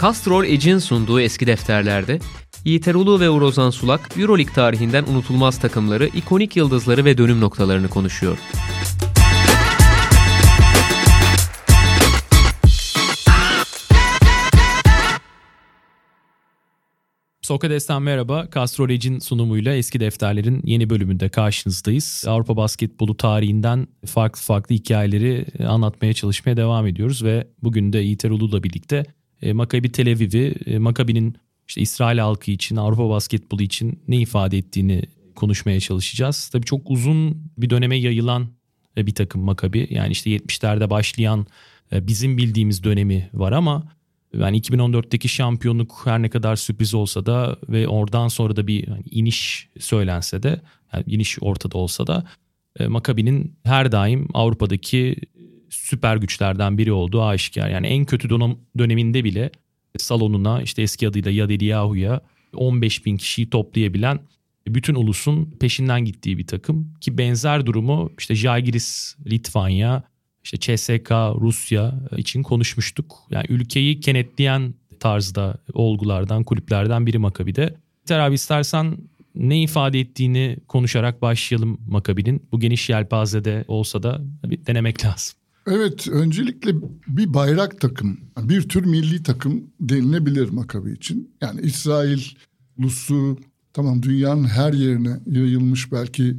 Castrol Edge'in sunduğu eski defterlerde Yiğit Erulu ve Urozan Sulak Euroleague tarihinden unutulmaz takımları, ikonik yıldızları ve dönüm noktalarını konuşuyor. Sokrates'ten merhaba. Castroleg'in sunumuyla eski defterlerin yeni bölümünde karşınızdayız. Avrupa basketbolu tarihinden farklı farklı hikayeleri anlatmaya çalışmaya devam ediyoruz ve bugün de Yiğit Erulu'la birlikte e, Maccabi Tel Aviv'i, e, Maccabi'nin işte İsrail halkı için, Avrupa basketbolu için ne ifade ettiğini konuşmaya çalışacağız. Tabii çok uzun bir döneme yayılan e, bir takım Maccabi. Yani işte 70'lerde başlayan bizim bildiğimiz dönemi var ama yani 2014'teki şampiyonluk her ne kadar sürpriz olsa da ve oradan sonra da bir iniş söylense de yani iniş ortada olsa da Makabi'nin her daim Avrupa'daki süper güçlerden biri olduğu aşikar. Yani en kötü dönem, döneminde bile salonuna işte eski adıyla Yad Eliyahu'ya 15 bin kişiyi toplayabilen bütün ulusun peşinden gittiği bir takım ki benzer durumu işte Jagiris Litvanya, işte CSK Rusya için konuşmuştuk. Yani ülkeyi kenetleyen tarzda olgulardan, kulüplerden biri Makabi'de. Ter abi istersen ne ifade ettiğini konuşarak başlayalım Makabi'nin. Bu geniş yelpazede olsa da bir denemek lazım. Evet, öncelikle bir bayrak takım, bir tür milli takım denilebilir Makabi için. Yani İsrail, Lusu, tamam dünyanın her yerine yayılmış belki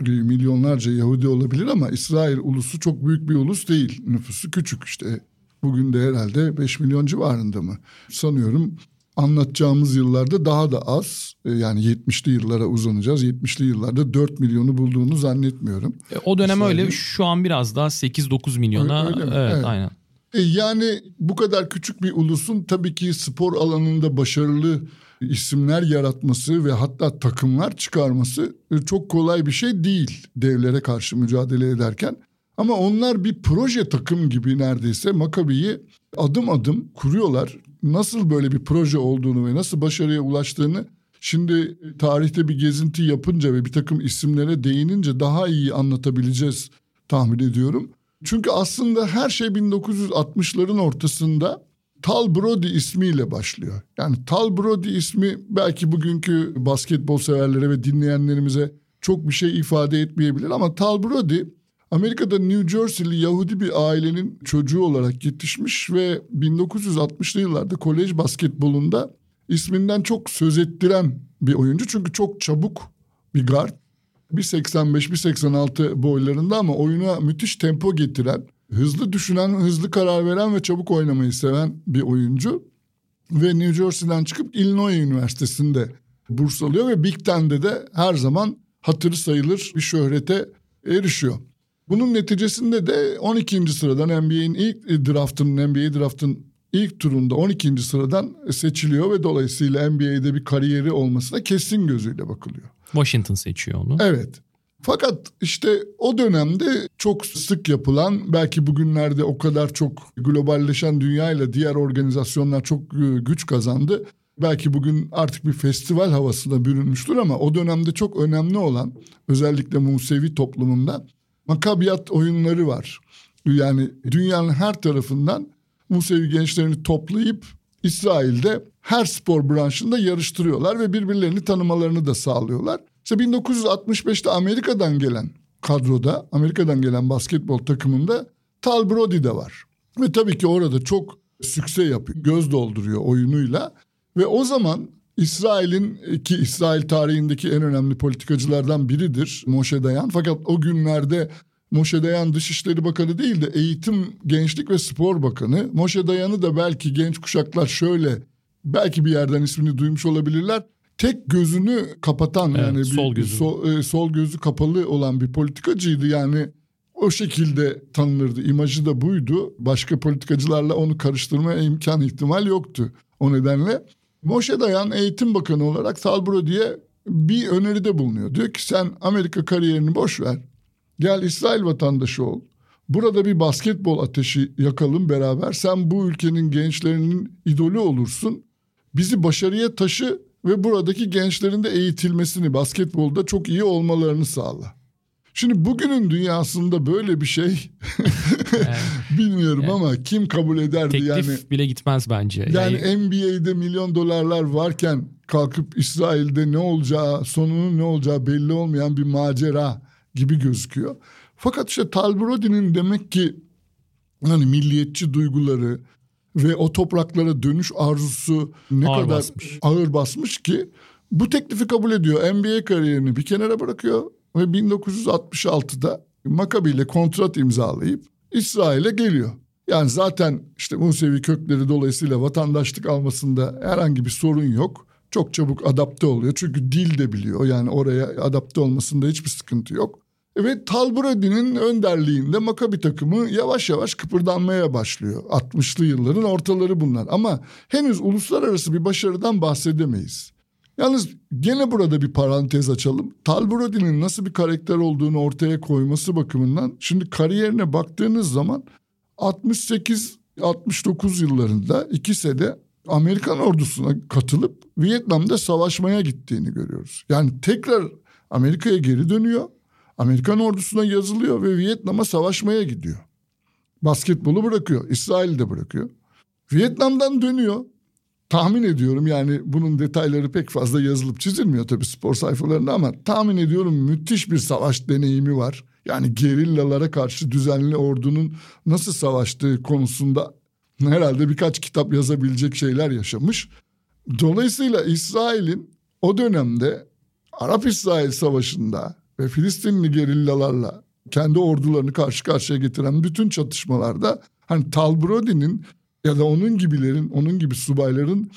milyonlarca Yahudi olabilir ama İsrail ulusu çok büyük bir ulus değil. Nüfusu küçük işte. Bugün de herhalde 5 milyon civarında mı? Sanıyorum anlatacağımız yıllarda daha da az. E, yani 70'li yıllara uzanacağız. 70'li yıllarda 4 milyonu bulduğunu zannetmiyorum. E, o dönem İsrail'in. öyle. Şu an biraz daha 8-9 milyona. Öyle, öyle evet, evet, aynen. E, yani bu kadar küçük bir ulusun tabii ki spor alanında başarılı isimler yaratması ve hatta takımlar çıkarması e, çok kolay bir şey değil devlere karşı mücadele ederken. Ama onlar bir proje takım gibi neredeyse Makabi'yi adım adım kuruyorlar. Nasıl böyle bir proje olduğunu ve nasıl başarıya ulaştığını şimdi tarihte bir gezinti yapınca ve bir takım isimlere değinince daha iyi anlatabileceğiz tahmin ediyorum. Çünkü aslında her şey 1960'ların ortasında Tal Brody ismiyle başlıyor. Yani Tal Brody ismi belki bugünkü basketbol severlere ve dinleyenlerimize çok bir şey ifade etmeyebilir ama Tal Brody Amerika'da New Jersey'li Yahudi bir ailenin çocuğu olarak yetişmiş ve 1960'lı yıllarda kolej basketbolunda isminden çok söz ettiren bir oyuncu. Çünkü çok çabuk bir guard. 1.85, 1.86 boylarında ama oyuna müthiş tempo getiren hızlı düşünen, hızlı karar veren ve çabuk oynamayı seven bir oyuncu. Ve New Jersey'den çıkıp Illinois Üniversitesi'nde burs alıyor ve Big Ten'de de her zaman hatırı sayılır bir şöhrete erişiyor. Bunun neticesinde de 12. sıradan NBA'in ilk draftının, NBA draftın ilk turunda 12. sıradan seçiliyor ve dolayısıyla NBA'de bir kariyeri olmasına kesin gözüyle bakılıyor. Washington seçiyor onu. Evet. Fakat işte o dönemde çok sık yapılan belki bugünlerde o kadar çok globalleşen dünyayla diğer organizasyonlar çok e, güç kazandı. Belki bugün artık bir festival havasına bürünmüştür ama o dönemde çok önemli olan özellikle Musevi toplumunda makabiyat oyunları var. Yani dünyanın her tarafından Musevi gençlerini toplayıp İsrail'de her spor branşında yarıştırıyorlar ve birbirlerini tanımalarını da sağlıyorlar. İşte 1965'te Amerika'dan gelen kadroda, Amerika'dan gelen basketbol takımında Tal Brody de var. Ve tabii ki orada çok sükse yapıyor, göz dolduruyor oyunuyla. Ve o zaman İsrail'in ki İsrail tarihindeki en önemli politikacılardan biridir Moshe Dayan. Fakat o günlerde Moshe Dayan Dışişleri Bakanı değil de Eğitim, Gençlik ve Spor Bakanı. Moshe Dayan'ı da belki genç kuşaklar şöyle belki bir yerden ismini duymuş olabilirler tek gözünü kapatan evet, yani sol bir, gözü. Sol, e, sol gözü kapalı olan bir politikacıydı yani o şekilde tanınırdı. İmajı da buydu. Başka politikacılarla onu karıştırmaya imkan ihtimal yoktu. O nedenle Moshe Dayan eğitim bakanı olarak Talbro diye bir öneride bulunuyor. Diyor ki sen Amerika kariyerini boş ver. Gel İsrail vatandaşı ol. Burada bir basketbol ateşi yakalım beraber. Sen bu ülkenin gençlerinin idolü olursun. Bizi başarıya taşı ve buradaki gençlerin de eğitilmesini basketbolda çok iyi olmalarını sağla. Şimdi bugünün dünyasında böyle bir şey bilmiyorum yani, ama kim kabul ederdi teklif yani. Teklif bile gitmez bence. Yani, yani NBA'de milyon dolarlar varken kalkıp İsrail'de ne olacağı, sonunun ne olacağı belli olmayan bir macera gibi gözüküyor. Fakat işte Talbrodi'nin demek ki hani milliyetçi duyguları ve o topraklara dönüş arzusu ne ağır kadar basmış. ağır basmış ki bu teklifi kabul ediyor. NBA kariyerini bir kenara bırakıyor ve 1966'da Maccabi ile kontrat imzalayıp İsrail'e geliyor. Yani zaten işte Musevi kökleri dolayısıyla vatandaşlık almasında herhangi bir sorun yok. Çok çabuk adapte oluyor çünkü dil de biliyor. Yani oraya adapte olmasında hiçbir sıkıntı yok. Ve Talbrodi'nin önderliğinde Makabi takımı yavaş yavaş kıpırdanmaya başlıyor. 60'lı yılların ortaları bunlar ama henüz uluslararası bir başarıdan bahsedemeyiz. Yalnız gene burada bir parantez açalım. Talbrodi'nin nasıl bir karakter olduğunu ortaya koyması bakımından şimdi kariyerine baktığınız zaman 68-69 yıllarında ikisi de Amerikan ordusuna katılıp Vietnam'da savaşmaya gittiğini görüyoruz. Yani tekrar Amerika'ya geri dönüyor. Amerikan ordusuna yazılıyor ve Vietnam'a savaşmaya gidiyor. Basketbolu bırakıyor. İsrail'i de bırakıyor. Vietnam'dan dönüyor. Tahmin ediyorum yani bunun detayları pek fazla yazılıp çizilmiyor tabii spor sayfalarında ama tahmin ediyorum müthiş bir savaş deneyimi var. Yani gerillalara karşı düzenli ordunun nasıl savaştığı konusunda herhalde birkaç kitap yazabilecek şeyler yaşamış. Dolayısıyla İsrail'in o dönemde Arap-İsrail Savaşı'nda ve Filistinli gerillalarla kendi ordularını karşı karşıya getiren bütün çatışmalarda hani Talbrodi'nin ya da onun gibilerin, onun gibi subayların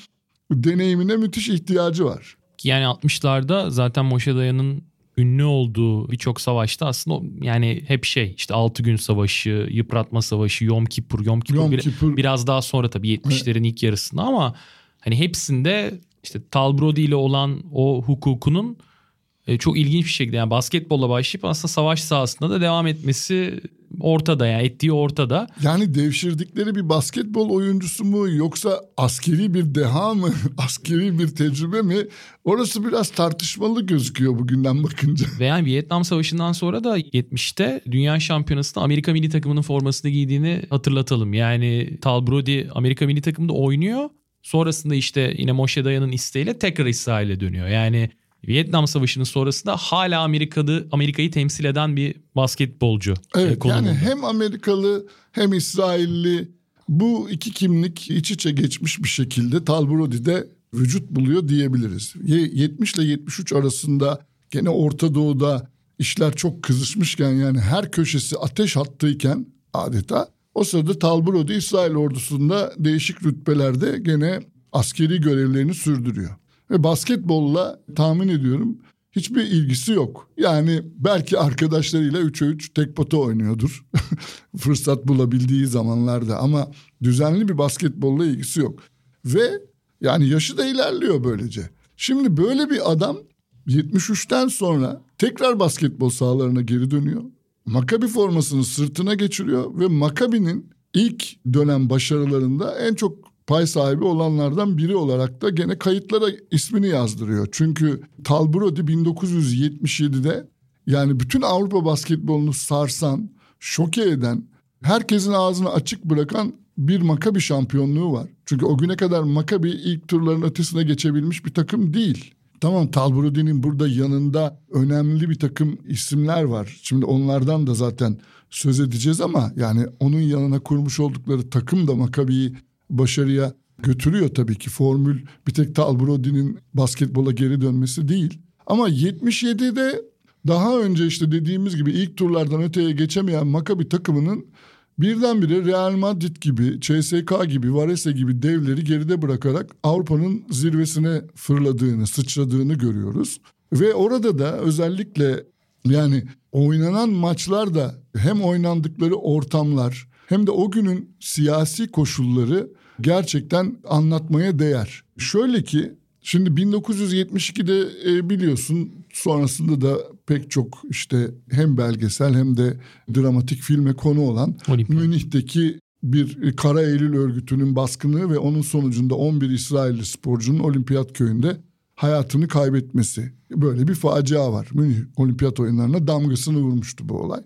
deneyimine müthiş ihtiyacı var. Yani 60'larda zaten Moshe Dayan'ın ünlü olduğu birçok savaşta aslında yani hep şey işte 6 gün savaşı, yıpratma savaşı, Yom Kippur, Yom Kippur, Yom Kippur. biraz daha sonra tabii 70'lerin evet. ilk yarısında ama hani hepsinde işte Talbrodi ile olan o hukukunun e, çok ilginç bir şekilde yani basketbolla başlayıp aslında savaş sahasında da devam etmesi ortada yani ettiği ortada. Yani devşirdikleri bir basketbol oyuncusu mu yoksa askeri bir deha mı askeri bir tecrübe mi orası biraz tartışmalı gözüküyor bugünden bakınca. Ve yani Vietnam Savaşı'ndan sonra da 70'te Dünya Şampiyonası'nda Amerika Milli Takımı'nın formasını giydiğini hatırlatalım. Yani Tal Brody Amerika Milli Takımı'nda oynuyor. Sonrasında işte yine Moshe Dayan'ın isteğiyle tekrar İsrail'e dönüyor. Yani Vietnam Savaşı'nın sonrasında hala Amerikalı Amerika'yı temsil eden bir basketbolcu. Evet e, yani hem Amerikalı hem İsrailli bu iki kimlik iç içe geçmiş bir şekilde Talbrodi'de vücut buluyor diyebiliriz. 70 ile 73 arasında gene Orta Doğu'da işler çok kızışmışken yani her köşesi ateş hattıyken adeta o sırada Talbrodi İsrail ordusunda değişik rütbelerde gene askeri görevlerini sürdürüyor. Ve basketbolla tahmin ediyorum hiçbir ilgisi yok. Yani belki arkadaşlarıyla 3'e 3 tek pota oynuyordur. Fırsat bulabildiği zamanlarda ama düzenli bir basketbolla ilgisi yok. Ve yani yaşı da ilerliyor böylece. Şimdi böyle bir adam 73'ten sonra tekrar basketbol sahalarına geri dönüyor. Makabi formasını sırtına geçiriyor ve Makabi'nin ilk dönem başarılarında en çok pay sahibi olanlardan biri olarak da gene kayıtlara ismini yazdırıyor. Çünkü Tal Brody 1977'de yani bütün Avrupa basketbolunu sarsan, şoke eden, herkesin ağzını açık bırakan bir Makabi şampiyonluğu var. Çünkü o güne kadar Makabi ilk turların ötesine geçebilmiş bir takım değil. Tamam Talbrody'nin burada yanında önemli bir takım isimler var. Şimdi onlardan da zaten söz edeceğiz ama yani onun yanına kurmuş oldukları takım da Makabi'yi başarıya götürüyor tabii ki. Formül bir tek Tal Brody'nin basketbola geri dönmesi değil. Ama 77'de daha önce işte dediğimiz gibi ilk turlardan öteye geçemeyen Maccabi takımının birdenbire Real Madrid gibi, CSK gibi, Varese gibi devleri geride bırakarak Avrupa'nın zirvesine fırladığını, sıçradığını görüyoruz. Ve orada da özellikle yani oynanan maçlarda hem oynandıkları ortamlar hem de o günün siyasi koşulları gerçekten anlatmaya değer. Şöyle ki şimdi 1972'de e, biliyorsun sonrasında da pek çok işte hem belgesel hem de dramatik filme konu olan Olimpiyat. Münih'teki bir Kara Eylül örgütünün baskını ve onun sonucunda 11 İsrailli sporcunun olimpiyat köyünde hayatını kaybetmesi. Böyle bir facia var. Münih Olimpiyat oyunlarına damgasını vurmuştu bu olay.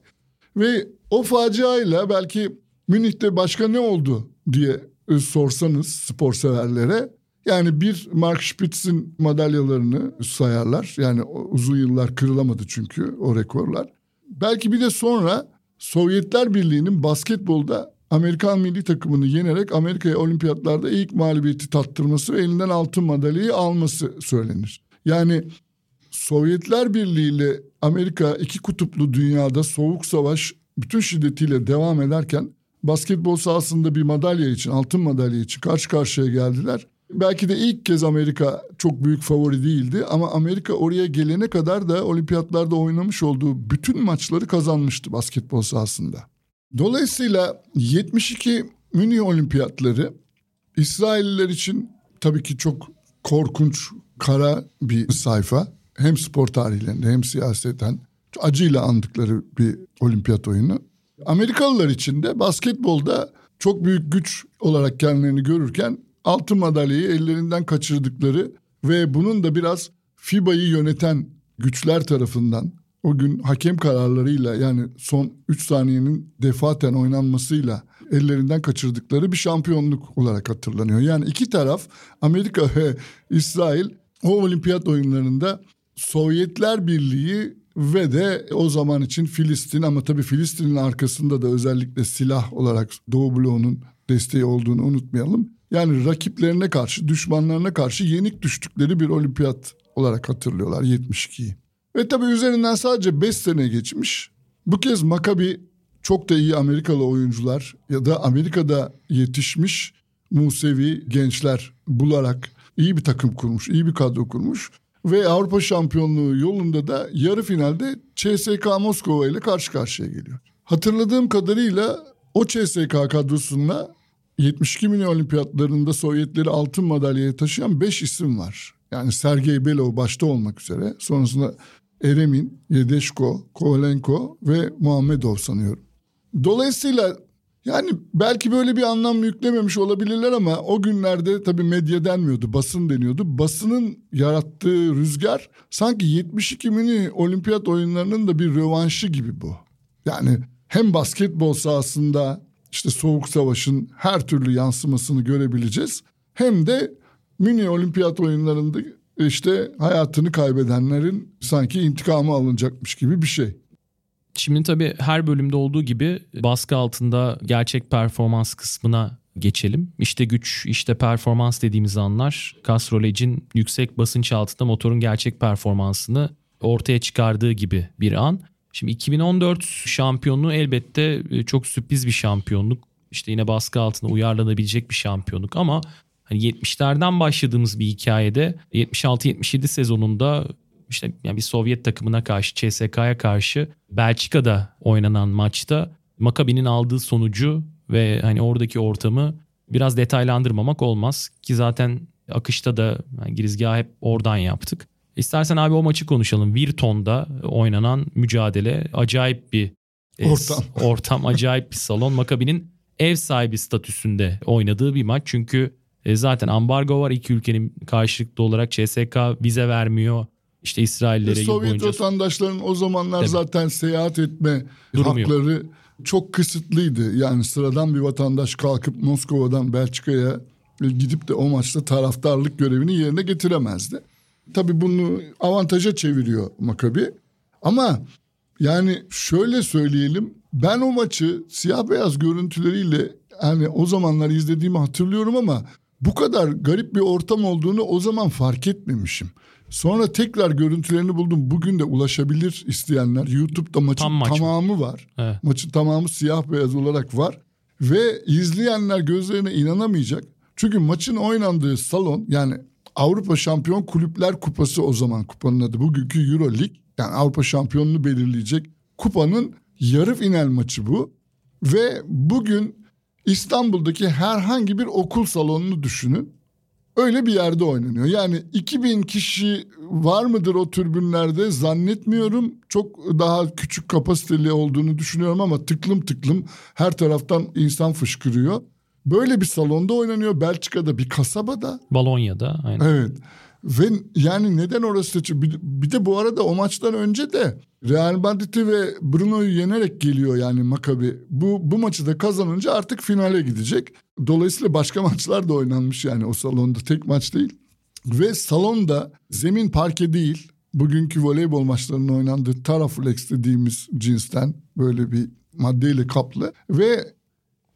Ve o faciayla belki Münih'te başka ne oldu diye sorsanız spor severlere yani bir Mark Spitz'in madalyalarını sayarlar. Yani uzun yıllar kırılamadı çünkü o rekorlar. Belki bir de sonra Sovyetler Birliği'nin basketbolda Amerikan milli takımını yenerek Amerika'ya olimpiyatlarda ilk mağlubiyeti tattırması ve elinden altın madalyayı alması söylenir. Yani Sovyetler Birliği ile Amerika iki kutuplu dünyada soğuk savaş bütün şiddetiyle devam ederken basketbol sahasında bir madalya için, altın madalya için karşı karşıya geldiler. Belki de ilk kez Amerika çok büyük favori değildi ama Amerika oraya gelene kadar da olimpiyatlarda oynamış olduğu bütün maçları kazanmıştı basketbol sahasında. Dolayısıyla 72 Münih olimpiyatları İsrailliler için tabii ki çok korkunç, kara bir sayfa. Hem spor tarihlerinde hem siyaseten acıyla andıkları bir olimpiyat oyunu. Amerikalılar için de basketbolda çok büyük güç olarak kendilerini görürken altın madalyayı ellerinden kaçırdıkları ve bunun da biraz FIBA'yı yöneten güçler tarafından o gün hakem kararlarıyla yani son 3 saniyenin defaten oynanmasıyla ellerinden kaçırdıkları bir şampiyonluk olarak hatırlanıyor. Yani iki taraf Amerika ve İsrail o olimpiyat oyunlarında Sovyetler Birliği ve de o zaman için Filistin ama tabii Filistin'in arkasında da özellikle silah olarak Doğu bloğunun desteği olduğunu unutmayalım. Yani rakiplerine karşı, düşmanlarına karşı yenik düştükleri bir olimpiyat olarak hatırlıyorlar 72'yi. Ve tabii üzerinden sadece 5 sene geçmiş. Bu kez Maccabi çok da iyi Amerikalı oyuncular ya da Amerika'da yetişmiş Musevi gençler bularak iyi bir takım kurmuş, iyi bir kadro kurmuş. Ve Avrupa şampiyonluğu yolunda da yarı finalde CSK Moskova ile karşı karşıya geliyor. Hatırladığım kadarıyla o CSK kadrosunda 72 milyon olimpiyatlarında Sovyetleri altın madalyaya taşıyan 5 isim var. Yani Sergey Belov başta olmak üzere. Sonrasında Eremin, Yedeşko, Kovalenko ve Muhammedov sanıyorum. Dolayısıyla yani belki böyle bir anlam yüklememiş olabilirler ama o günlerde tabii medya denmiyordu, basın deniyordu. Basının yarattığı rüzgar sanki 72 mini olimpiyat oyunlarının da bir rövanşı gibi bu. Yani hem basketbol sahasında işte Soğuk Savaş'ın her türlü yansımasını görebileceğiz. Hem de mini olimpiyat oyunlarında işte hayatını kaybedenlerin sanki intikamı alınacakmış gibi bir şey. Şimdi tabii her bölümde olduğu gibi baskı altında gerçek performans kısmına geçelim. İşte güç, işte performans dediğimiz anlar Castroleg'in yüksek basınç altında motorun gerçek performansını ortaya çıkardığı gibi bir an. Şimdi 2014 şampiyonluğu elbette e, çok sürpriz bir şampiyonluk. İşte yine baskı altında uyarlanabilecek bir şampiyonluk ama hani 70'lerden başladığımız bir hikayede 76-77 sezonunda işte yani bir Sovyet takımına karşı CSK'ya karşı Belçika'da oynanan maçta Makabi'nin aldığı sonucu ve hani oradaki ortamı biraz detaylandırmamak olmaz ki zaten akışta da yani girizgahı hep oradan yaptık. İstersen abi o maçı konuşalım. Virton'da oynanan mücadele acayip bir ortam. ortam acayip bir salon. Makabi'nin ev sahibi statüsünde oynadığı bir maç. Çünkü e, zaten ambargo var iki ülkenin karşılıklı olarak CSK vize vermiyor. İşte İsraillere Sovyet boyunca... vatandaşların o zamanlar Tabii. zaten seyahat etme Durum hakları yok. çok kısıtlıydı. Yani sıradan bir vatandaş kalkıp Moskova'dan Belçika'ya gidip de o maçta taraftarlık görevini yerine getiremezdi. Tabii bunu avantaja çeviriyor Makabi. Ama yani şöyle söyleyelim ben o maçı siyah beyaz görüntüleriyle yani o zamanlar izlediğimi hatırlıyorum ama bu kadar garip bir ortam olduğunu o zaman fark etmemişim. Sonra tekrar görüntülerini buldum. Bugün de ulaşabilir isteyenler. YouTube'da maçın Tam maç tamamı var. Evet. Maçın tamamı siyah beyaz olarak var. Ve izleyenler gözlerine inanamayacak. Çünkü maçın oynandığı salon yani Avrupa Şampiyon Kulüpler Kupası o zaman kupanın adı. Bugünkü Euro Lig yani Avrupa şampiyonunu belirleyecek kupanın yarı final maçı bu. Ve bugün İstanbul'daki herhangi bir okul salonunu düşünün. Öyle bir yerde oynanıyor. Yani 2000 kişi var mıdır o türbünlerde zannetmiyorum. Çok daha küçük kapasiteli olduğunu düşünüyorum ama tıklım tıklım her taraftan insan fışkırıyor. Böyle bir salonda oynanıyor Belçika'da bir kasabada. Balonya'da aynen. Evet. Ve yani neden orası seçildi? Bir, bir de bu arada o maçtan önce de Real Madrid'i ve Bruno'yu yenerek geliyor yani Maccabi. Bu, bu maçı da kazanınca artık finale gidecek. Dolayısıyla başka maçlar da oynanmış yani o salonda tek maç değil. Ve salonda zemin parke değil. Bugünkü voleybol maçlarının oynandığı Taraflex dediğimiz cinsten böyle bir maddeyle kaplı. Ve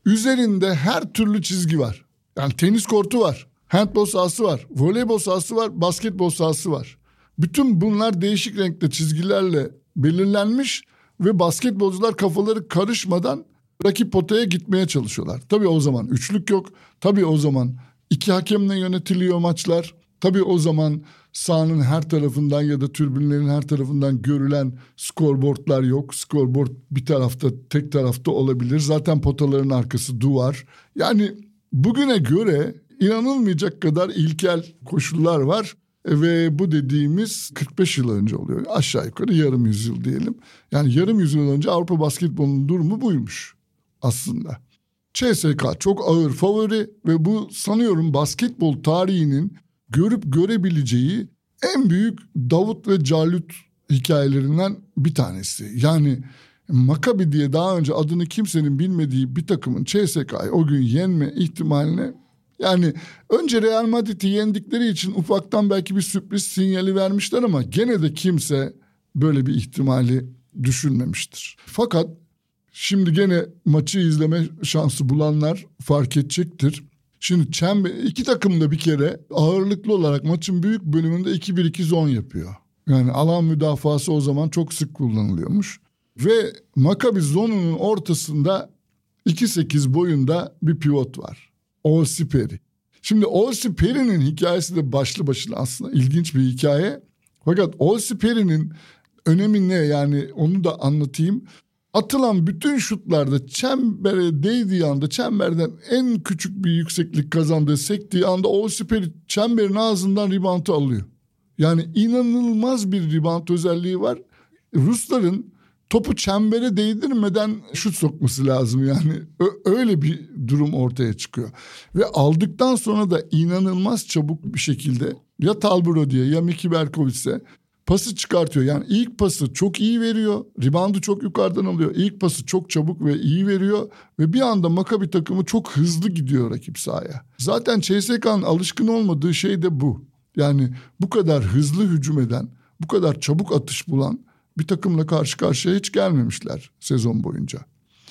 üzerinde her türlü çizgi var. Yani tenis kortu var. Handbol sahası var. Voleybol sahası var. Basketbol sahası var. Bütün bunlar değişik renkte çizgilerle belirlenmiş ve basketbolcular kafaları karışmadan rakip potaya gitmeye çalışıyorlar. Tabii o zaman üçlük yok. Tabii o zaman iki hakemle yönetiliyor maçlar. Tabii o zaman sahanın her tarafından ya da türbünlerin her tarafından görülen skorboardlar yok. Skorboard bir tarafta tek tarafta olabilir. Zaten potaların arkası duvar. Yani bugüne göre inanılmayacak kadar ilkel koşullar var. Ve bu dediğimiz 45 yıl önce oluyor. Aşağı yukarı yarım yüzyıl diyelim. Yani yarım yüzyıl önce Avrupa basketbolunun durumu buymuş aslında. CSK çok ağır favori ve bu sanıyorum basketbol tarihinin görüp görebileceği en büyük Davut ve Calut hikayelerinden bir tanesi. Yani Makabi diye daha önce adını kimsenin bilmediği bir takımın CSK'yı o gün yenme ihtimaline yani önce Real Madrid'i yendikleri için ufaktan belki bir sürpriz sinyali vermişler ama gene de kimse böyle bir ihtimali düşünmemiştir. Fakat şimdi gene maçı izleme şansı bulanlar fark edecektir. Şimdi çember, iki takım da bir kere ağırlıklı olarak maçın büyük bölümünde 2-1-2 zon yapıyor. Yani alan müdafası o zaman çok sık kullanılıyormuş. Ve Maccabi zonunun ortasında 2-8 boyunda bir pivot var. Olsi Peri. Şimdi Olsi Peri'nin hikayesi de başlı başına aslında ilginç bir hikaye. Fakat Olsi Peri'nin önemi ne yani onu da anlatayım. Atılan bütün şutlarda çembere değdiği anda çemberden en küçük bir yükseklik kazandığı sektiği anda Olsi Peri çemberin ağzından ribantı alıyor. Yani inanılmaz bir ribant özelliği var. Rusların topu çembere değdirmeden şut sokması lazım yani. öyle bir durum ortaya çıkıyor. Ve aldıktan sonra da inanılmaz çabuk bir şekilde ya Talburo diye ya Miki Berkovic'e pası çıkartıyor. Yani ilk pası çok iyi veriyor. Reboundu çok yukarıdan alıyor. İlk pası çok çabuk ve iyi veriyor. Ve bir anda Makabi takımı çok hızlı gidiyor rakip sahaya. Zaten CSK'nın alışkın olmadığı şey de bu. Yani bu kadar hızlı hücum eden, bu kadar çabuk atış bulan bir takımla karşı karşıya hiç gelmemişler sezon boyunca.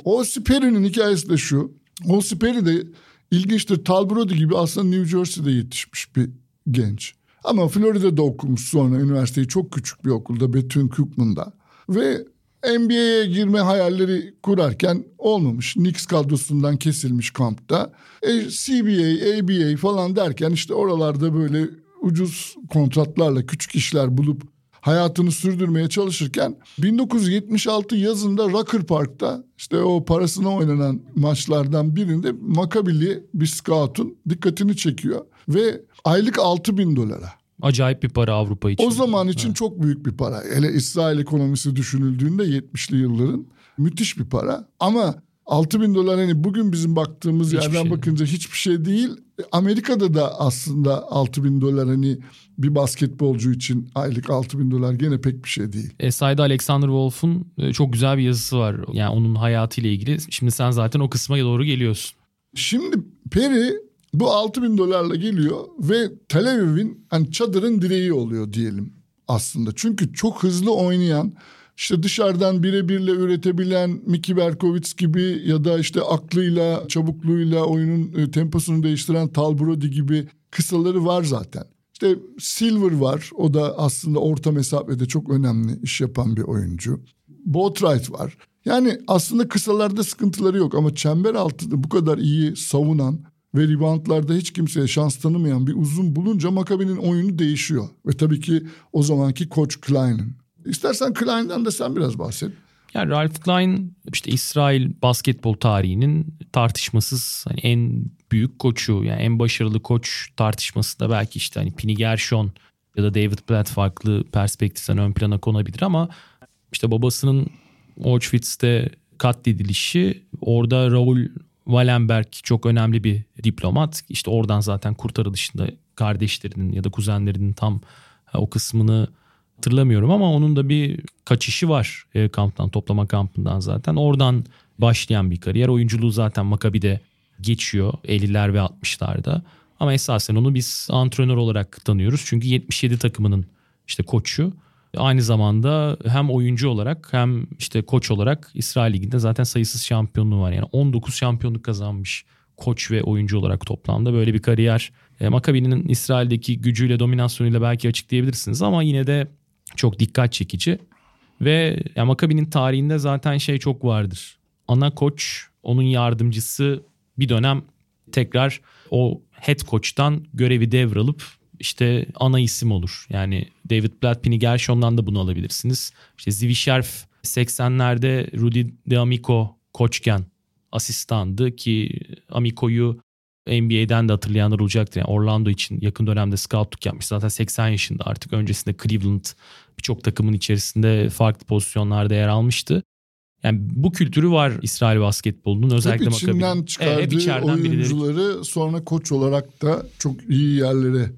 O Sperry'nin hikayesi de şu. O Sperry de ilginçtir. Tal Brody gibi aslında New Jersey'de yetişmiş bir genç. Ama Florida'da okumuş sonra üniversiteyi çok küçük bir okulda Bethune-Cookman'da. Ve NBA'ye girme hayalleri kurarken olmamış. Knicks kadrosundan kesilmiş kampta. E, CBA, ABA falan derken işte oralarda böyle ucuz kontratlarla küçük işler bulup hayatını sürdürmeye çalışırken 1976 yazında Rucker Park'ta işte o parasına oynanan maçlardan birinde Makabili bir scout'un dikkatini çekiyor ve aylık 6 bin dolara. Acayip bir para Avrupa için. O zaman için evet. çok büyük bir para. Hele İsrail ekonomisi düşünüldüğünde 70'li yılların müthiş bir para. Ama 6 bin dolar hani bugün bizim baktığımız hiçbir yerden şey bakınca değil. hiçbir şey değil. Amerika'da da aslında 6 bin dolar hani bir basketbolcu için aylık 6 bin dolar gene pek bir şey değil. E, Sayda Alexander Wolf'un e, çok güzel bir yazısı var. Yani onun hayatıyla ilgili. Şimdi sen zaten o kısma doğru geliyorsun. Şimdi Perry bu 6 bin dolarla geliyor ve Tel Aviv'in hani çadırın direği oluyor diyelim aslında. Çünkü çok hızlı oynayan işte dışarıdan birebirle üretebilen Miki Berkovic gibi ya da işte aklıyla, çabukluğuyla oyunun e, temposunu değiştiren Tal Brody gibi kısaları var zaten. İşte Silver var. O da aslında orta mesafede çok önemli iş yapan bir oyuncu. Boatwright var. Yani aslında kısalarda sıkıntıları yok ama çember altında bu kadar iyi savunan ve reboundlarda hiç kimseye şans tanımayan bir uzun bulunca Makabi'nin oyunu değişiyor. Ve tabii ki o zamanki Coach Klein'in İstersen Klein'den de sen biraz bahset. Yani Ralph Klein işte İsrail basketbol tarihinin tartışmasız hani en büyük koçu yani en başarılı koç tartışması da belki işte hani Pini Gershon ya da David Platt farklı perspektiften ön plana konabilir ama işte babasının Auschwitz'te katledilişi orada Raul Wallenberg çok önemli bir diplomat. İşte oradan zaten kurtarılışında kardeşlerinin ya da kuzenlerinin tam o kısmını hatırlamıyorum ama onun da bir kaçışı var e, kamptan, toplama kampından zaten. Oradan başlayan bir kariyer. Oyunculuğu zaten Makabi'de geçiyor 50'ler ve 60'larda. Ama esasen onu biz antrenör olarak tanıyoruz. Çünkü 77 takımının işte koçu. Aynı zamanda hem oyuncu olarak hem işte koç olarak İsrail Ligi'nde zaten sayısız şampiyonluğu var. Yani 19 şampiyonluk kazanmış koç ve oyuncu olarak toplamda böyle bir kariyer. E, Makabi'nin İsrail'deki gücüyle dominasyonuyla belki açıklayabilirsiniz ama yine de çok dikkat çekici. Ve yani Makabi'nin tarihinde zaten şey çok vardır. Ana koç, onun yardımcısı bir dönem tekrar o head coach'tan görevi devralıp işte ana isim olur. Yani David Blatt, Pini Gershon'dan da bunu alabilirsiniz. İşte Zivi Sherf 80'lerde Rudy De Amico koçken asistandı ki Amico'yu NBA'den de hatırlayanlar olacaktır. Yani Orlando için yakın dönemde scoutluk yapmış. Zaten 80 yaşında artık. Öncesinde Cleveland birçok takımın içerisinde farklı pozisyonlarda yer almıştı. Yani bu kültürü var İsrail basketbolunun özellikle hep içinden Maccabi'nin. çıkardığı evet, hep oyuncuları birileri. sonra koç olarak da çok iyi yerlere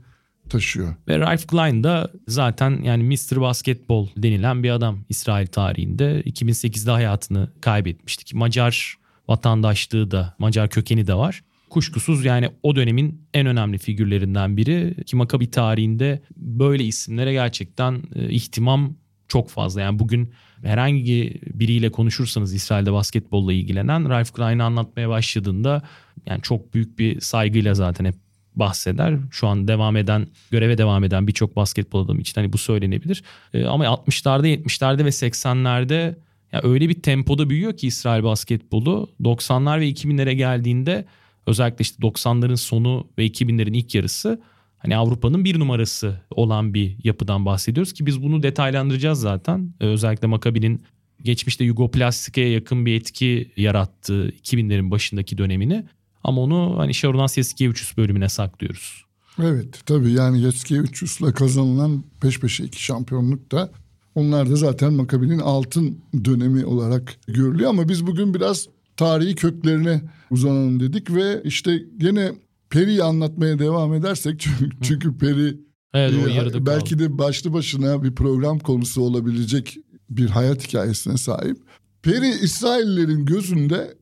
taşıyor. Ve Ralph Klein da zaten yani Mr. Basketbol denilen bir adam İsrail tarihinde. 2008'de hayatını kaybetmişti ki Macar vatandaşlığı da Macar kökeni de var. Kuşkusuz yani o dönemin en önemli figürlerinden biri ki Makabi tarihinde böyle isimlere gerçekten e, ihtimam çok fazla. Yani bugün herhangi biriyle konuşursanız İsrail'de basketbolla ilgilenen Ralph Klein'i anlatmaya başladığında yani çok büyük bir saygıyla zaten hep bahseder. Şu an devam eden, göreve devam eden birçok basketbol adamı için hani bu söylenebilir. Ee, ama 60'larda, 70'lerde ve 80'lerde ya öyle bir tempoda büyüyor ki İsrail basketbolu 90'lar ve 2000'lere geldiğinde özellikle işte 90'ların sonu ve 2000'lerin ilk yarısı hani Avrupa'nın bir numarası olan bir yapıdan bahsediyoruz ki biz bunu detaylandıracağız zaten. Ee, özellikle Makabi'nin geçmişte Yugoplastik'e yakın bir etki yarattığı 2000'lerin başındaki dönemini. Ama onu hani Sharon Yasikevicius bölümüne saklıyoruz. Evet tabii yani Yasikevicius'la kazanılan peş peşe iki şampiyonluk da onlar da zaten Makabi'nin altın dönemi olarak görülüyor. Ama biz bugün biraz tarihi köklerine uzanalım dedik ve işte gene Peri'yi anlatmaya devam edersek çünkü, çünkü Peri evet, e, belki kaldı. de başlı başına bir program konusu olabilecek bir hayat hikayesine sahip. Peri İsraillerin gözünde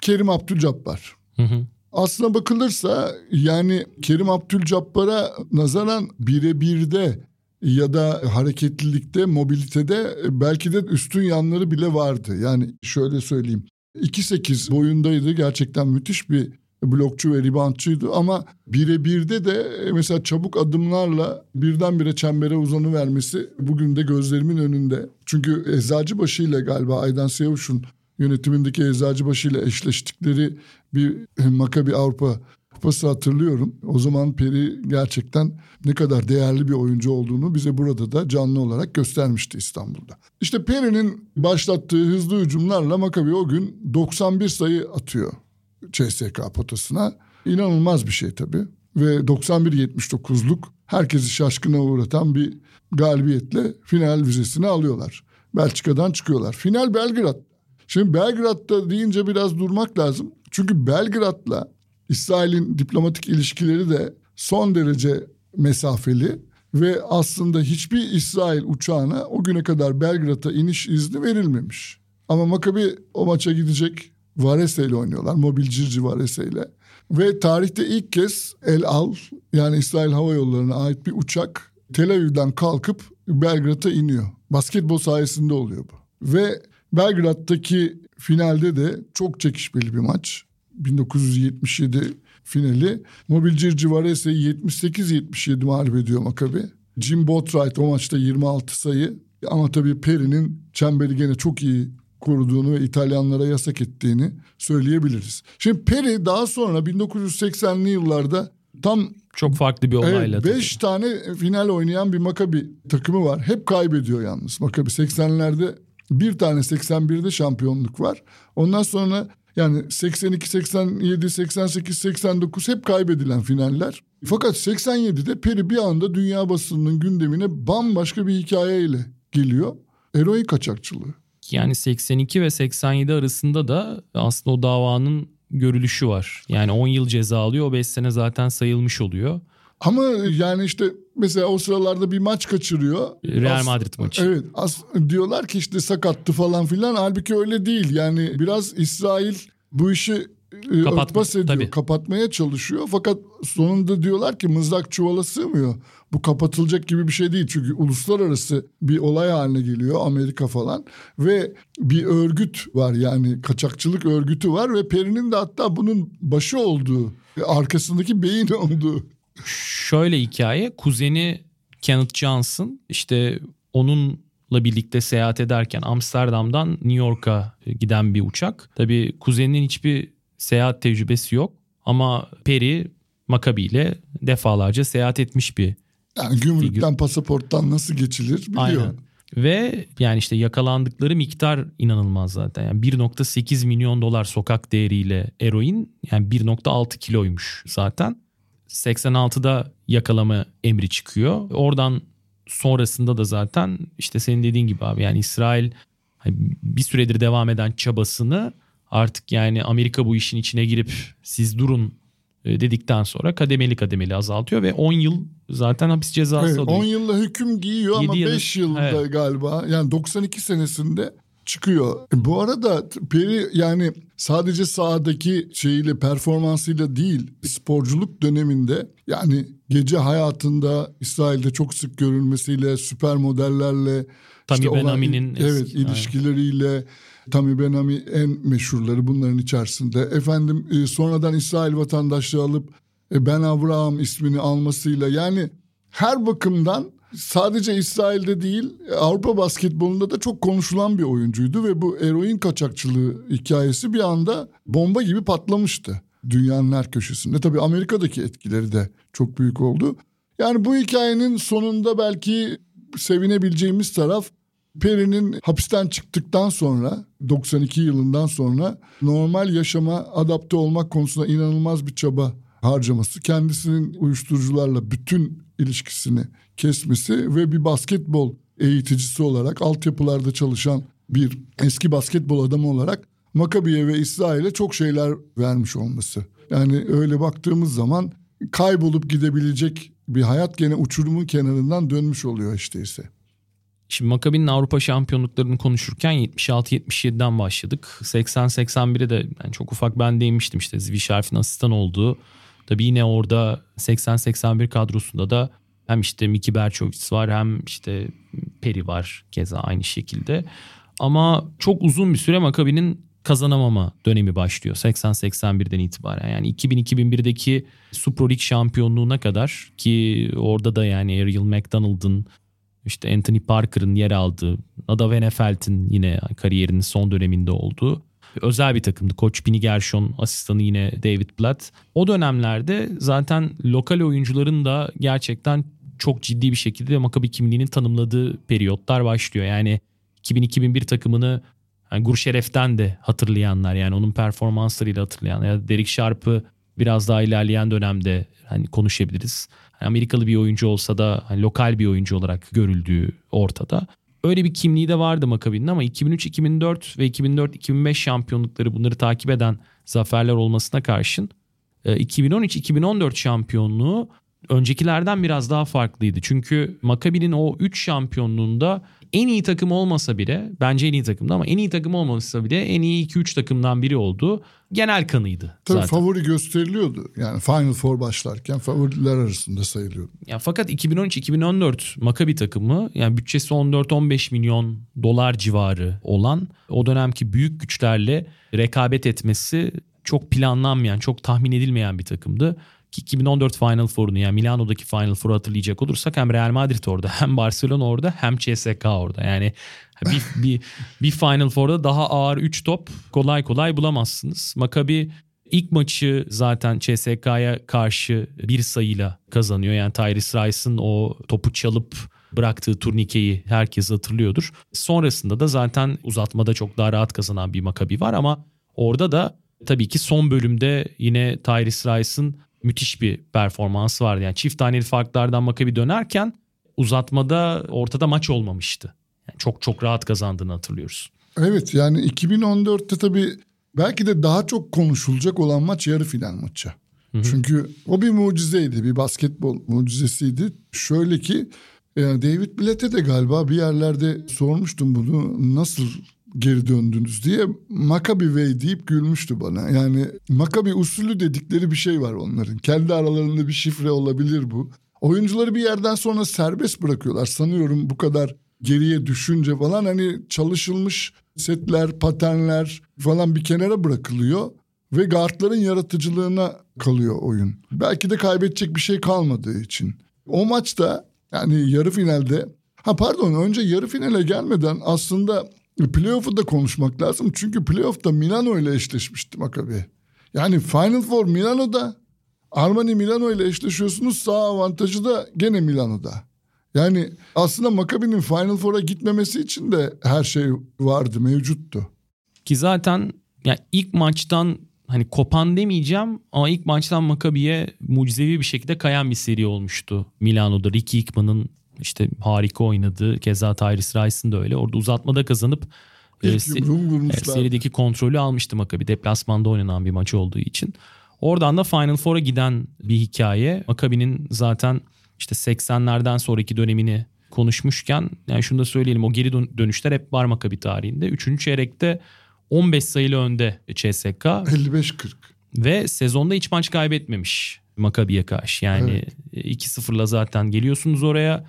Kerim Abdülcabbar. Hı hı. Aslına bakılırsa yani Kerim Abdülcabbar'a nazaran birebirde ya da hareketlilikte, mobilitede belki de üstün yanları bile vardı. Yani şöyle söyleyeyim. 2.8 boyundaydı. Gerçekten müthiş bir blokçu ve ribantçıydı ama birebirde de mesela çabuk adımlarla birdenbire çembere uzanı vermesi bugün de gözlerimin önünde. Çünkü Eczacıbaşı ile galiba Aydan Sevuş'un yönetimindeki Eczacıbaşı ile eşleştikleri bir Makabi Avrupa Kupası hatırlıyorum. O zaman Peri gerçekten ne kadar değerli bir oyuncu olduğunu bize burada da canlı olarak göstermişti İstanbul'da. İşte Peri'nin başlattığı hızlı hücumlarla Makabi o gün 91 sayı atıyor CSK potasına. İnanılmaz bir şey tabii. Ve 91-79'luk herkesi şaşkına uğratan bir galibiyetle final vizesini alıyorlar. Belçika'dan çıkıyorlar. Final Belgrad. Şimdi Belgrad'da deyince biraz durmak lazım. Çünkü Belgrad'la İsrail'in diplomatik ilişkileri de son derece mesafeli ve aslında hiçbir İsrail uçağına o güne kadar Belgrad'a iniş izni verilmemiş. Ama Makabi o maça gidecek Varese ile oynuyorlar. Mobil Circi Varese ile. Ve tarihte ilk kez El Al yani İsrail Hava Yolları'na ait bir uçak Tel Aviv'den kalkıp Belgrad'a iniyor. Basketbol sayesinde oluyor bu. Ve Belgrad'daki finalde de çok çekişmeli bir maç. 1977 finali. Mobil Circi Varese'yi 78-77 mağlup ediyor Makabi. Jim Boatwright o maçta 26 sayı. Ama tabii Peri'nin çemberi gene çok iyi koruduğunu ve İtalyanlara yasak ettiğini söyleyebiliriz. Şimdi Peri daha sonra 1980'li yıllarda tam Çok farklı bir olayla. evet, beş tane final oynayan bir Makabi takımı var. Hep kaybediyor yalnız Makabi. 80'lerde bir tane 81'de şampiyonluk var. Ondan sonra yani 82, 87, 88, 89 hep kaybedilen finaller. Fakat 87'de Peri bir anda dünya basınının gündemine bambaşka bir hikayeyle geliyor. Eroin kaçakçılığı. Yani 82 ve 87 arasında da aslında o davanın görülüşü var. Yani 10 yıl ceza alıyor. O 5 sene zaten sayılmış oluyor. Ama yani işte mesela o sıralarda bir maç kaçırıyor. Real Madrid As- maçı. Evet. As- diyorlar ki işte sakattı falan filan. Halbuki öyle değil. Yani biraz İsrail bu işi e, Kapatma- örtbas ediyor. tabii. Kapatmaya çalışıyor. Fakat sonunda diyorlar ki mızrak çuvala sığmıyor. Bu kapatılacak gibi bir şey değil. Çünkü uluslararası bir olay haline geliyor Amerika falan. Ve bir örgüt var yani kaçakçılık örgütü var. Ve Peri'nin de hatta bunun başı olduğu, arkasındaki beyin olduğu. Şöyle hikaye kuzeni Kenneth Johnson işte onunla birlikte seyahat ederken Amsterdam'dan New York'a giden bir uçak. Tabii kuzeninin hiçbir seyahat tecrübesi yok ama Perry Maccabi ile defalarca seyahat etmiş bir Yani gümrükten pasaporttan nasıl geçilir biliyor. Aynen. Ve yani işte yakalandıkları miktar inanılmaz zaten. Yani 1.8 milyon dolar sokak değeriyle eroin yani 1.6 kiloymuş zaten. 86'da yakalama emri çıkıyor. Oradan sonrasında da zaten işte senin dediğin gibi abi yani İsrail hani bir süredir devam eden çabasını artık yani Amerika bu işin içine girip siz durun e, dedikten sonra kademeli kademeli azaltıyor ve 10 yıl zaten hapis cezası Evet, alıyor. 10 yılla hüküm giyiyor ama Yedi yılı- 5 yılda Evet. galiba yani 92 senesinde çıkıyor. Bu arada Peri yani sadece sahadaki şeyiyle performansıyla değil sporculuk döneminde yani gece hayatında İsrail'de çok sık görülmesiyle süper modellerle Tami olan- Ben-Ami'nin evet eski- ilişkileriyle Tami Ben-Ami en meşhurları bunların içerisinde. Efendim e, sonradan İsrail vatandaşlığı alıp e, Ben Abraham ismini almasıyla yani her bakımdan sadece İsrail'de değil Avrupa basketbolunda da çok konuşulan bir oyuncuydu ve bu eroin kaçakçılığı hikayesi bir anda bomba gibi patlamıştı dünyanın her köşesinde. Tabii Amerika'daki etkileri de çok büyük oldu. Yani bu hikayenin sonunda belki sevinebileceğimiz taraf Peri'nin hapisten çıktıktan sonra 92 yılından sonra normal yaşama adapte olmak konusunda inanılmaz bir çaba harcaması. Kendisinin uyuşturucularla bütün ilişkisini kesmesi ve bir basketbol eğiticisi olarak altyapılarda çalışan bir eski basketbol adamı olarak Makabi'ye ve İsrail'e çok şeyler vermiş olması. Yani öyle baktığımız zaman kaybolup gidebilecek bir hayat gene uçurumun kenarından dönmüş oluyor işte ise. Şimdi Maccabi'nin Avrupa şampiyonluklarını konuşurken 76-77'den başladık. 80-81'e de yani çok ufak ben değinmiştim işte Zvi Şerf'in asistan olduğu. Tabii yine orada 80-81 kadrosunda da hem işte Miki Berçovic var hem işte Peri var keza aynı şekilde. Ama çok uzun bir süre Maccabi'nin kazanamama dönemi başlıyor 80-81'den itibaren. Yani 2000-2001'deki Super League şampiyonluğuna kadar ki orada da yani Ariel McDonald'ın işte Anthony Parker'ın yer aldığı, Nadav Enefeld'in yine kariyerinin son döneminde olduğu özel bir takımdı. Koç Pini Gershon, asistanı yine David Blatt. O dönemlerde zaten lokal oyuncuların da gerçekten çok ciddi bir şekilde Maccabi kimliğinin tanımladığı periyotlar başlıyor. Yani 2000-2001 takımını yani Gurşeref'ten de hatırlayanlar yani onun performanslarıyla hatırlayanlar. Ya Derek Sharp'ı biraz daha ilerleyen dönemde hani konuşabiliriz. Amerikalı bir oyuncu olsa da hani lokal bir oyuncu olarak görüldüğü ortada. Öyle bir kimliği de vardı Maccabi'nin ama 2003-2004 ve 2004-2005 şampiyonlukları bunları takip eden zaferler olmasına karşın e, 2013-2014 şampiyonluğu öncekilerden biraz daha farklıydı. Çünkü Maccabi'nin o 3 şampiyonluğunda en iyi takım olmasa bile bence en iyi takımdı ama en iyi takım olmasa bile en iyi 2-3 takımdan biri oldu. Genel kanıydı Tabii zaten. favori gösteriliyordu. Yani Final Four başlarken favoriler arasında sayılıyordu. Ya fakat 2013-2014 Maccabi takımı yani bütçesi 14-15 milyon dolar civarı olan o dönemki büyük güçlerle rekabet etmesi çok planlanmayan, çok tahmin edilmeyen bir takımdı. Ki 2014 Final Four'unu yani Milano'daki Final Four'u hatırlayacak olursak hem Real Madrid orada hem Barcelona orada hem CSK orada. Yani bir, bir, bir Final Four'da daha ağır 3 top kolay kolay bulamazsınız. Maccabi İlk maçı zaten CSK'ya karşı bir sayıyla kazanıyor. Yani Tyrese Rice'ın o topu çalıp bıraktığı turnikeyi herkes hatırlıyordur. Sonrasında da zaten uzatmada çok daha rahat kazanan bir Maccabi var ama orada da tabii ki son bölümde yine Tyrese Rice'ın müthiş bir performansı vardı. Yani çift taneli farklardan Maccabi dönerken uzatmada ortada maç olmamıştı. Yani çok çok rahat kazandığını hatırlıyoruz. Evet yani 2014'te tabii belki de daha çok konuşulacak olan maç yarı final maçı. Çünkü o bir mucizeydi, bir basketbol mucizesiydi. Şöyle ki yani David Blatt'e de galiba bir yerlerde sormuştum bunu nasıl geri döndünüz diye Maccabi Way deyip gülmüştü bana. Yani Maccabi usulü dedikleri bir şey var onların. Kendi aralarında bir şifre olabilir bu. Oyuncuları bir yerden sonra serbest bırakıyorlar. Sanıyorum bu kadar geriye düşünce falan hani çalışılmış setler, paternler falan bir kenara bırakılıyor ve guardların yaratıcılığına kalıyor oyun. Belki de kaybedecek bir şey kalmadığı için. O maçta yani yarı finalde ha pardon önce yarı finale gelmeden aslında playoff'u da konuşmak lazım. Çünkü playoff'ta Milano ile eşleşmişti Maccabi. Yani Final Four Milano'da Armani Milano ile eşleşiyorsunuz sağ avantajı da gene Milano'da. Yani aslında Maccabi'nin Final Four'a gitmemesi için de her şey vardı, mevcuttu. Ki zaten yani ilk maçtan hani kopan demeyeceğim ama ilk maçtan Maccabi'ye mucizevi bir şekilde kayan bir seri olmuştu Milano'da. Ricky Hickman'ın işte harika oynadığı keza Tyrese Rice'ın da öyle. Orada uzatmada kazanıp e, e, serideki kontrolü almıştı Maccabi. Deplasmanda oynanan bir maç olduğu için. Oradan da Final Four'a giden bir hikaye. Maccabi'nin zaten işte 80'lerden sonraki dönemini konuşmuşken yani şunu da söyleyelim o geri dönüşler hep var Maccabi tarihinde. Üçüncü çeyrekte 15 sayılı önde CSK. 55-40. Ve sezonda hiç maç kaybetmemiş Maccabi'ye karşı. Yani evet. 2-0'la zaten geliyorsunuz oraya.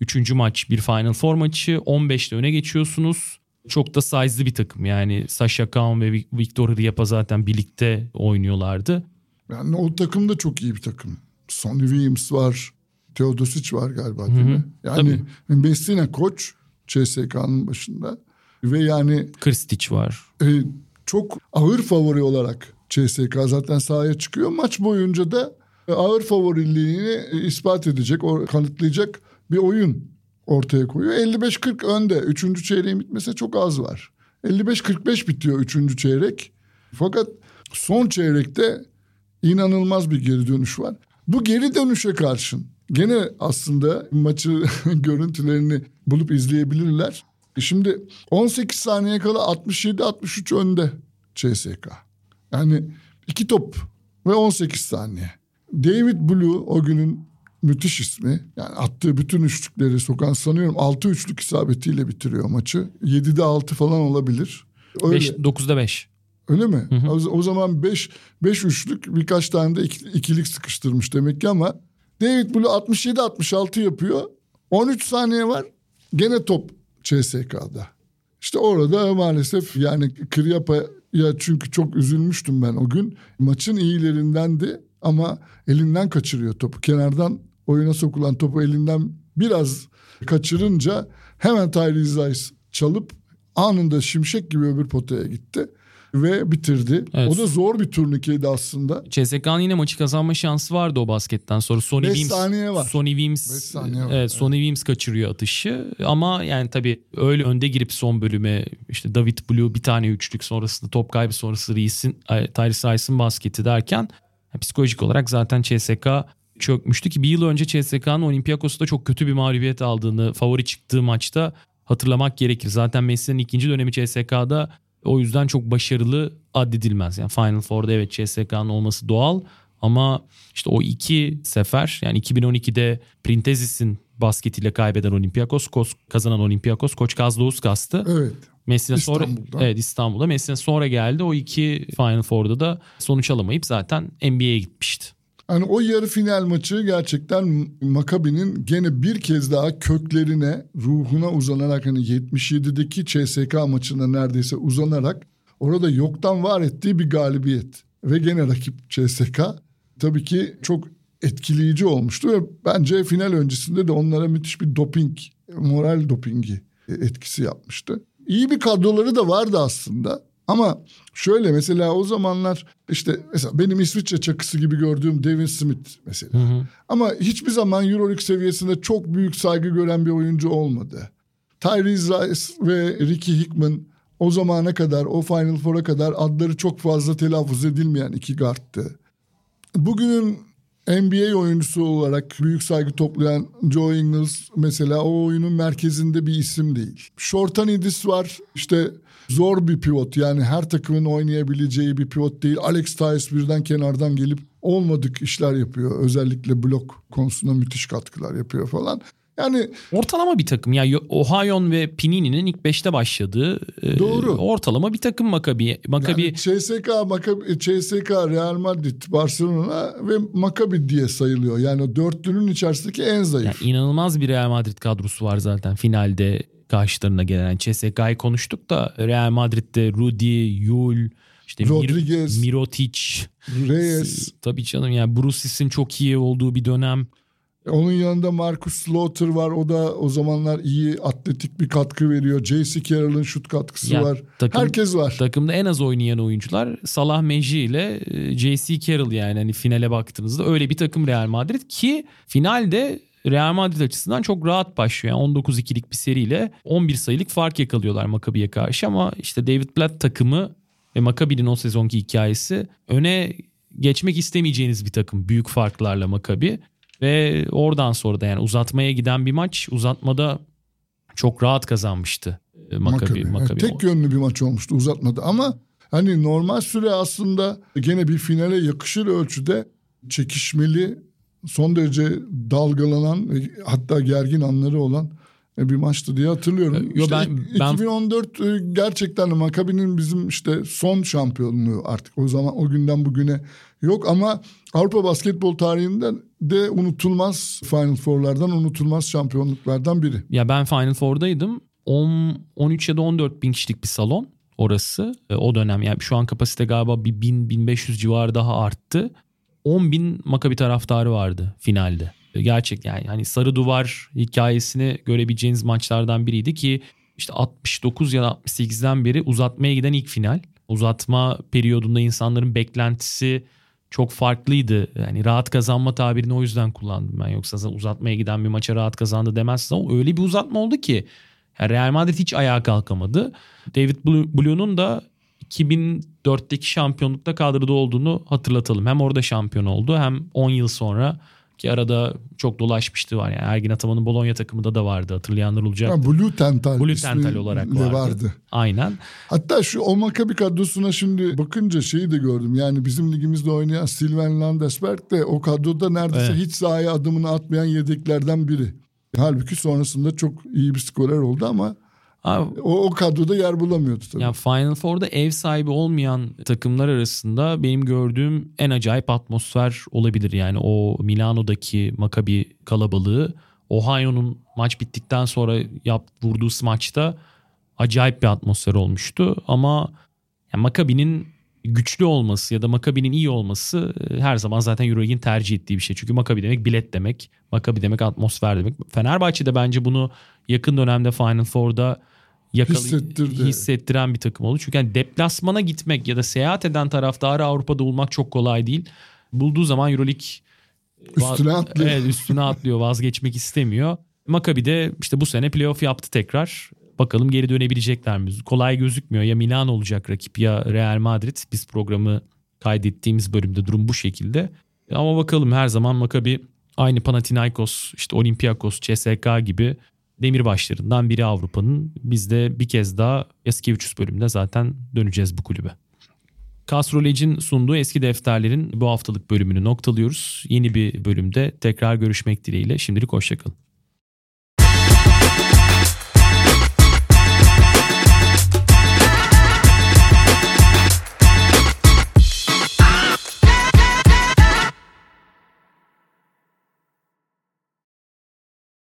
Üçüncü maç bir Final Four maçı. 15'te öne geçiyorsunuz. Çok da size'lı bir takım. Yani Sasha Kaun ve Victor Hriapa zaten birlikte oynuyorlardı. Yani o takım da çok iyi bir takım. Sonny Williams var. Teodosic var galiba değil Hı-hı. mi? Yani Tabii. Messina koç CSK'nın başında. Ve yani... Kristic var. E, çok ağır favori olarak CSK zaten sahaya çıkıyor. Maç boyunca da ağır favoriliğini ispat edecek, kanıtlayacak bir oyun ortaya koyuyor. 55-40 önde. Üçüncü çeyreğin bitmesi çok az var. 55-45 bitiyor üçüncü çeyrek. Fakat son çeyrekte inanılmaz bir geri dönüş var. Bu geri dönüşe karşın gene aslında maçı görüntülerini bulup izleyebilirler. Şimdi 18 saniye kala 67-63 önde CSK. Yani iki top ve 18 saniye. David Blue o günün müthiş ismi. Yani attığı bütün üçlükleri sokan sanıyorum 6 üçlük isabetiyle bitiriyor maçı. 7'de 6 falan olabilir. Öyle. 5, 9'da 5. Öyle mi? Hı hı. O, zaman 5 5 üçlük birkaç tane de iki, ikilik sıkıştırmış demek ki ama David Blue 67 66 yapıyor. 13 saniye var. Gene top CSK'da. İşte orada maalesef yani Kriapa'ya çünkü çok üzülmüştüm ben o gün. Maçın iyilerindendi ama elinden kaçırıyor topu. Kenardan oyuna sokulan topu elinden biraz kaçırınca hemen Tyrese Rice çalıp anında şimşek gibi öbür potaya gitti ve bitirdi. Evet. O da zor bir turnikeydi aslında. CSK'nın yine maçı kazanma şansı vardı o basketten sonra. Sony Beş Wims, saniye var. Sony Wims, saniye var. Evet, Sony evet. Wims kaçırıyor atışı. Ama yani tabii öyle önde girip son bölüme işte David Blue bir tane üçlük sonrasında top kaybı sonrası Reis'in, Tyrese Rice'ın basketi derken psikolojik olarak zaten CSK çökmüştü ki bir yıl önce CSK'nın Olympiakos'ta çok kötü bir mağlubiyet aldığını favori çıktığı maçta hatırlamak gerekir. Zaten Messi'nin ikinci dönemi CSK'da o yüzden çok başarılı addedilmez. Yani Final Four'da evet CSK'nın olması doğal ama işte o iki sefer yani 2012'de Printezis'in basketiyle kaybeden Olympiakos, kazanan Olympiakos Koç Kazlauskas Evet. Messi'ne sonra evet İstanbul'da Messi'ne sonra geldi. O iki Final Four'da da sonuç alamayıp zaten NBA'ye gitmişti. Hani o yarı final maçı gerçekten Makabi'nin gene bir kez daha köklerine, ruhuna uzanarak hani 77'deki CSK maçına neredeyse uzanarak orada yoktan var ettiği bir galibiyet. Ve gene rakip CSK tabii ki çok etkileyici olmuştu ve bence final öncesinde de onlara müthiş bir doping, moral dopingi etkisi yapmıştı. İyi bir kadroları da vardı aslında. Ama şöyle mesela o zamanlar işte mesela benim İsviçre çakısı gibi gördüğüm Devin Smith mesela. Hı hı. Ama hiçbir zaman Euroleague seviyesinde çok büyük saygı gören bir oyuncu olmadı. Tyrese Rice ve Ricky Hickman o zamana kadar o Final Four'a kadar adları çok fazla telaffuz edilmeyen iki guardtı. Bugünün NBA oyuncusu olarak büyük saygı toplayan Joe Ingles mesela o oyunun merkezinde bir isim değil. Shortanidis var işte zor bir pivot yani her takımın oynayabileceği bir pivot değil. Alex Tyus birden kenardan gelip olmadık işler yapıyor. Özellikle blok konusunda müthiş katkılar yapıyor falan. Yani ortalama bir takım. Ya yani Ohio'nun ve Pinini'nin ilk 5'te başladığı e, Doğru. ortalama bir takım Makabi. Makabi yani CSK, Makabi, CSK, Real Madrid, Barcelona ve Makabi diye sayılıyor. Yani dörtlünün içerisindeki en zayıf. Yani inanılmaz bir Real Madrid kadrosu var zaten finalde karşılarına gelen. CSK'yı konuştuk da Real Madrid'de Rudy, Yul, işte Rodriguez, Mir- Mirotic, Reyes. Tabii canım yani Bruce'in çok iyi olduğu bir dönem. Onun yanında Marcus Slaughter var. O da o zamanlar iyi atletik bir katkı veriyor. J.C. Carroll'ın şut katkısı ya, var. Takım, Herkes var. Takımda en az oynayan oyuncular Salah Meji ile e, J.C. Carroll yani hani finale baktığınızda öyle bir takım Real Madrid ki finalde Real Madrid açısından çok rahat başlıyor. Yani 19-2'lik bir seriyle 11 sayılık fark yakalıyorlar Maccabi'ye karşı ama işte David Blatt takımı ve Maccabi'nin o sezonki hikayesi öne geçmek istemeyeceğiniz bir takım büyük farklarla Maccabi. Ve oradan sonra da yani uzatmaya giden bir maç uzatmada çok rahat kazanmıştı e, Maccabi. Maccabi. tek yönlü bir maç olmuştu uzatmada ama hani normal süre aslında gene bir finale yakışır ölçüde çekişmeli son derece dalgalanan hatta gergin anları olan bir maçtı diye hatırlıyorum. Yo, işte ben, ben... 2014 e, gerçekten Makabi'nin bizim işte son şampiyonluğu artık o zaman o günden bugüne yok ama Avrupa basketbol tarihinden de unutulmaz Final Four'lardan unutulmaz şampiyonluklardan biri. Ya ben Final Four'daydım. 10, 13 ya da 14 bin kişilik bir salon orası. E, o dönem yani şu an kapasite galiba bir 1000-1500 civarı daha arttı. 10 bin Makabi taraftarı vardı finalde. E, gerçek yani hani sarı duvar hikayesini görebileceğiniz maçlardan biriydi ki işte 69 ya da 68'den beri uzatmaya giden ilk final. Uzatma periyodunda insanların beklentisi çok farklıydı. Yani rahat kazanma tabirini o yüzden kullandım ben. Yoksa uzatmaya giden bir maça rahat kazandı demezsiniz ama öyle bir uzatma oldu ki yani Real Madrid hiç ayağa kalkamadı. David Blue'nun da 2004'teki şampiyonlukta kadroda olduğunu hatırlatalım. Hem orada şampiyon oldu hem 10 yıl sonra ki arada çok dolaşmıştı var. Yani Ergin Ataman'ın Bologna takımında da vardı hatırlayanlar olacak. Ha, Blue Tental. Blue Tental olarak vardı. vardı. Aynen. Hatta şu o Maccabi kadrosuna şimdi bakınca şeyi de gördüm. Yani bizim ligimizde oynayan Sylvain Landesberg de o kadroda neredeyse evet. hiç sahaya adımını atmayan yedeklerden biri. Halbuki sonrasında çok iyi bir skorer oldu ama Abi, o, o kadroda yer bulamıyordu tabii. Yani Final Four'da ev sahibi olmayan takımlar arasında benim gördüğüm en acayip atmosfer olabilir. Yani o Milano'daki Maccabi kalabalığı Ohio'nun maç bittikten sonra yap, vurduğu smaçta acayip bir atmosfer olmuştu. Ama yani Maccabi'nin güçlü olması ya da Maccabi'nin iyi olması e, her zaman zaten Euroleague'in tercih ettiği bir şey. Çünkü Maccabi demek bilet demek. Maccabi demek atmosfer demek. Fenerbahçe de bence bunu yakın dönemde Final Four'da yakalı, hissettiren bir takım oldu. Çünkü yani deplasmana gitmek ya da seyahat eden taraftarı Avrupa'da olmak çok kolay değil. Bulduğu zaman Euroleague üstüne atlıyor. Evet üstüne atlıyor vazgeçmek istemiyor. Maccabi de işte bu sene playoff yaptı tekrar. Bakalım geri dönebilecekler mi? Kolay gözükmüyor. Ya Milan olacak rakip ya Real Madrid. Biz programı kaydettiğimiz bölümde durum bu şekilde. Ama bakalım her zaman Maccabi aynı Panathinaikos, işte Olympiakos, CSK gibi demirbaşlarından biri Avrupa'nın. Biz de bir kez daha eski 300 bölümde zaten döneceğiz bu kulübe. Castrol sunduğu eski defterlerin bu haftalık bölümünü noktalıyoruz. Yeni bir bölümde tekrar görüşmek dileğiyle. Şimdilik hoşçakalın.